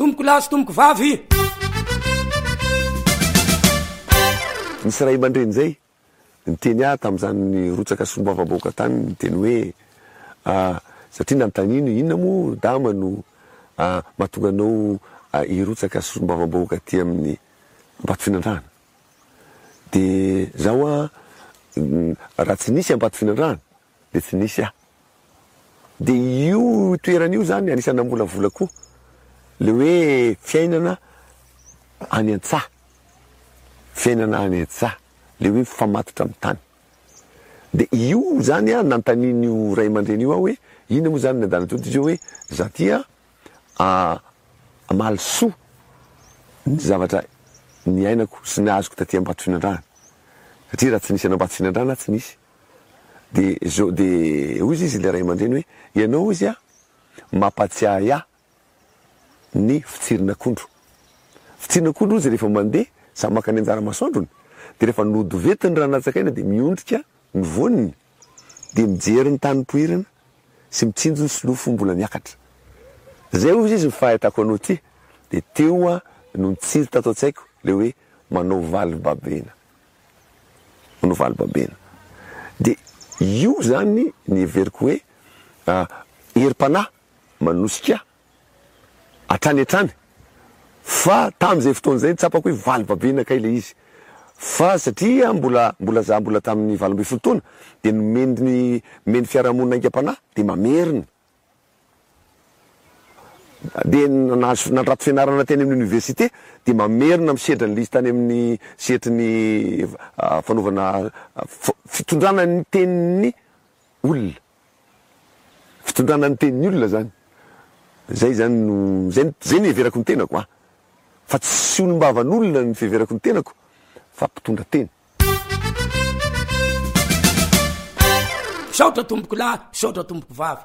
Tompoko lahy sy tompoko vavy. Nisy ray aman-dreny izay niteny ahy tamin'izany nirotsaka solombavambahoaka tany niteny hoe satria nanontaniany hoe inona moa dama no mahatonga anao hirotsaka solombavambahoaka aty amin'ny Ambatofinandrahana dia izaho raha tsy nisy Ambatofinandrahana Dia tsy nisy aho. Dia io toerana io izany anisan'ny namolavola koa ilay hoe fiainana any an-tsaha, fiainana any an-tsaha, ilay hoe mifamatotra amin'ny tany. Dia io izany an, nanontanian'io ray aman-dreny io aho hoe, inona moa izany ny andanatoa dia izy hoe, izaho ity an, hamaly soa ny zavatra niainako sy ny azoko taty Ambatotrinandrahana. Satria raha tsy nisy an'Ambatotrinandrahana aho tsy nisy. Dia zao dia hoy izy ilay ray aman-dreny hoe, ianao hozy a, mampahatsiahy ahy ny fitsirin'akondro. Fitsirin'akondro hozy rehefa mandeha samy maka ny anjara masoandrony, dia rehefa nodovetin' ny ranatsakaina dia miondrika ny voaniny, dia mijery ny tany nipoirana sy mitsinjo ny solofo mbola miakatra. Izay hozy izy ny fahitako anao ity, dia teo aho no nitsiry tato an-tsaiko ilay hoe manao vali-babena. no valibambena. Dia io izany ny heveriko hoe herim-panahy manosika hatrany hatrany fa tamin'izay fotoana izay tsapako hoe valibambena kay ilay izy fa satria mbola mbola za mbola tamin'ny valo ambin'ny folo taona dia nomeny nomeny fiarahamonina aingam-panahy dia mamerina dia nahazo nandrato fianarana teny amin'ny oniversite dia mamerina misedra ny lisitra any amin'ny sehatry ny fanaovana fitondrana ny tenin'ny olona, fitondrana ny tenin'ny olona izany, izay izany no, izay izay no iheverako ny tenako an! fa tsy olom-bavan'olona ny fiheverako ny tenako fa mpitondra teny. Misaotra tompokolahy, misaotra tompoko vavy.